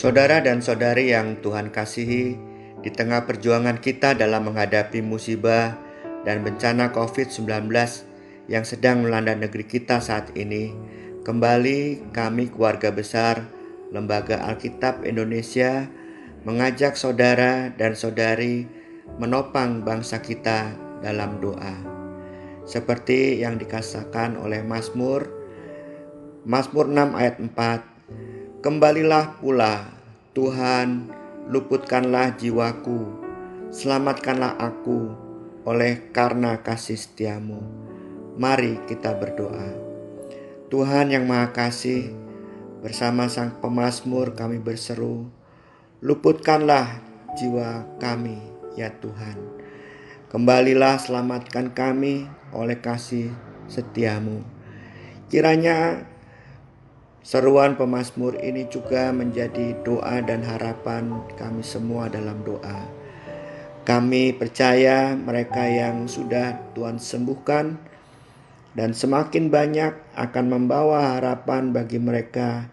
Saudara dan saudari yang Tuhan kasihi, di tengah perjuangan kita dalam menghadapi musibah dan bencana COVID-19 yang sedang melanda negeri kita saat ini, kembali kami keluarga besar Lembaga Alkitab Indonesia mengajak saudara dan saudari menopang bangsa kita dalam doa. Seperti yang dikasahkan oleh Mazmur Mazmur 6 ayat 4 Kembalilah pula Tuhan luputkanlah jiwaku selamatkanlah aku oleh karena kasih setiamu. Mari kita berdoa. Tuhan yang Maha Kasih bersama sang pemazmur kami berseru luputkanlah jiwa kami ya Tuhan. Kembalilah selamatkan kami oleh kasih setiamu. Kiranya Seruan pemazmur ini juga menjadi doa dan harapan kami semua dalam doa. Kami percaya mereka yang sudah Tuhan sembuhkan dan semakin banyak akan membawa harapan bagi mereka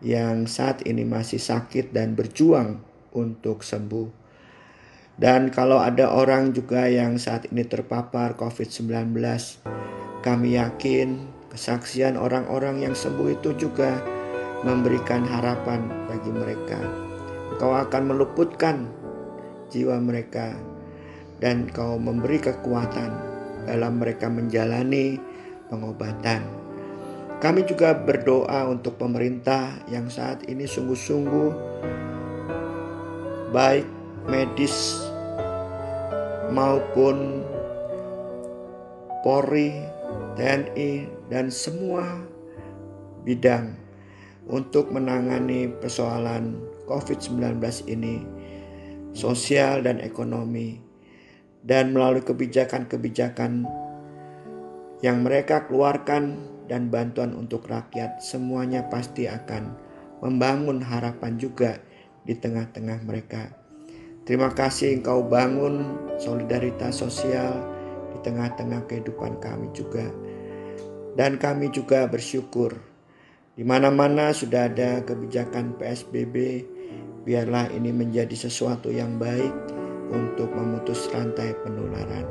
yang saat ini masih sakit dan berjuang untuk sembuh. Dan kalau ada orang juga yang saat ini terpapar COVID-19, kami yakin Kesaksian orang-orang yang sembuh itu juga memberikan harapan bagi mereka. Engkau akan meluputkan jiwa mereka dan kau memberi kekuatan dalam mereka menjalani pengobatan. Kami juga berdoa untuk pemerintah yang saat ini sungguh-sungguh baik medis maupun Polri TNI, dan semua bidang untuk menangani persoalan COVID-19 ini, sosial dan ekonomi, dan melalui kebijakan-kebijakan yang mereka keluarkan dan bantuan untuk rakyat, semuanya pasti akan membangun harapan juga di tengah-tengah mereka. Terima kasih engkau bangun solidaritas sosial tengah-tengah kehidupan kami juga. Dan kami juga bersyukur di mana-mana sudah ada kebijakan PSBB, biarlah ini menjadi sesuatu yang baik untuk memutus rantai penularan.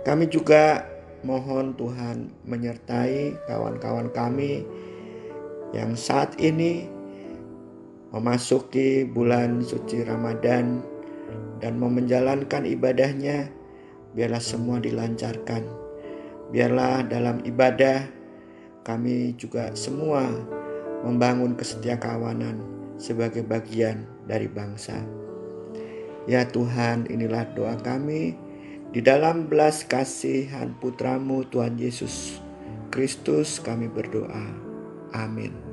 Kami juga mohon Tuhan menyertai kawan-kawan kami yang saat ini memasuki bulan suci Ramadan dan mau menjalankan ibadahnya biarlah semua dilancarkan. Biarlah dalam ibadah kami juga semua membangun kesetiakawanan sebagai bagian dari bangsa. Ya Tuhan, inilah doa kami di dalam belas kasihan putramu Tuhan Yesus Kristus kami berdoa. Amin.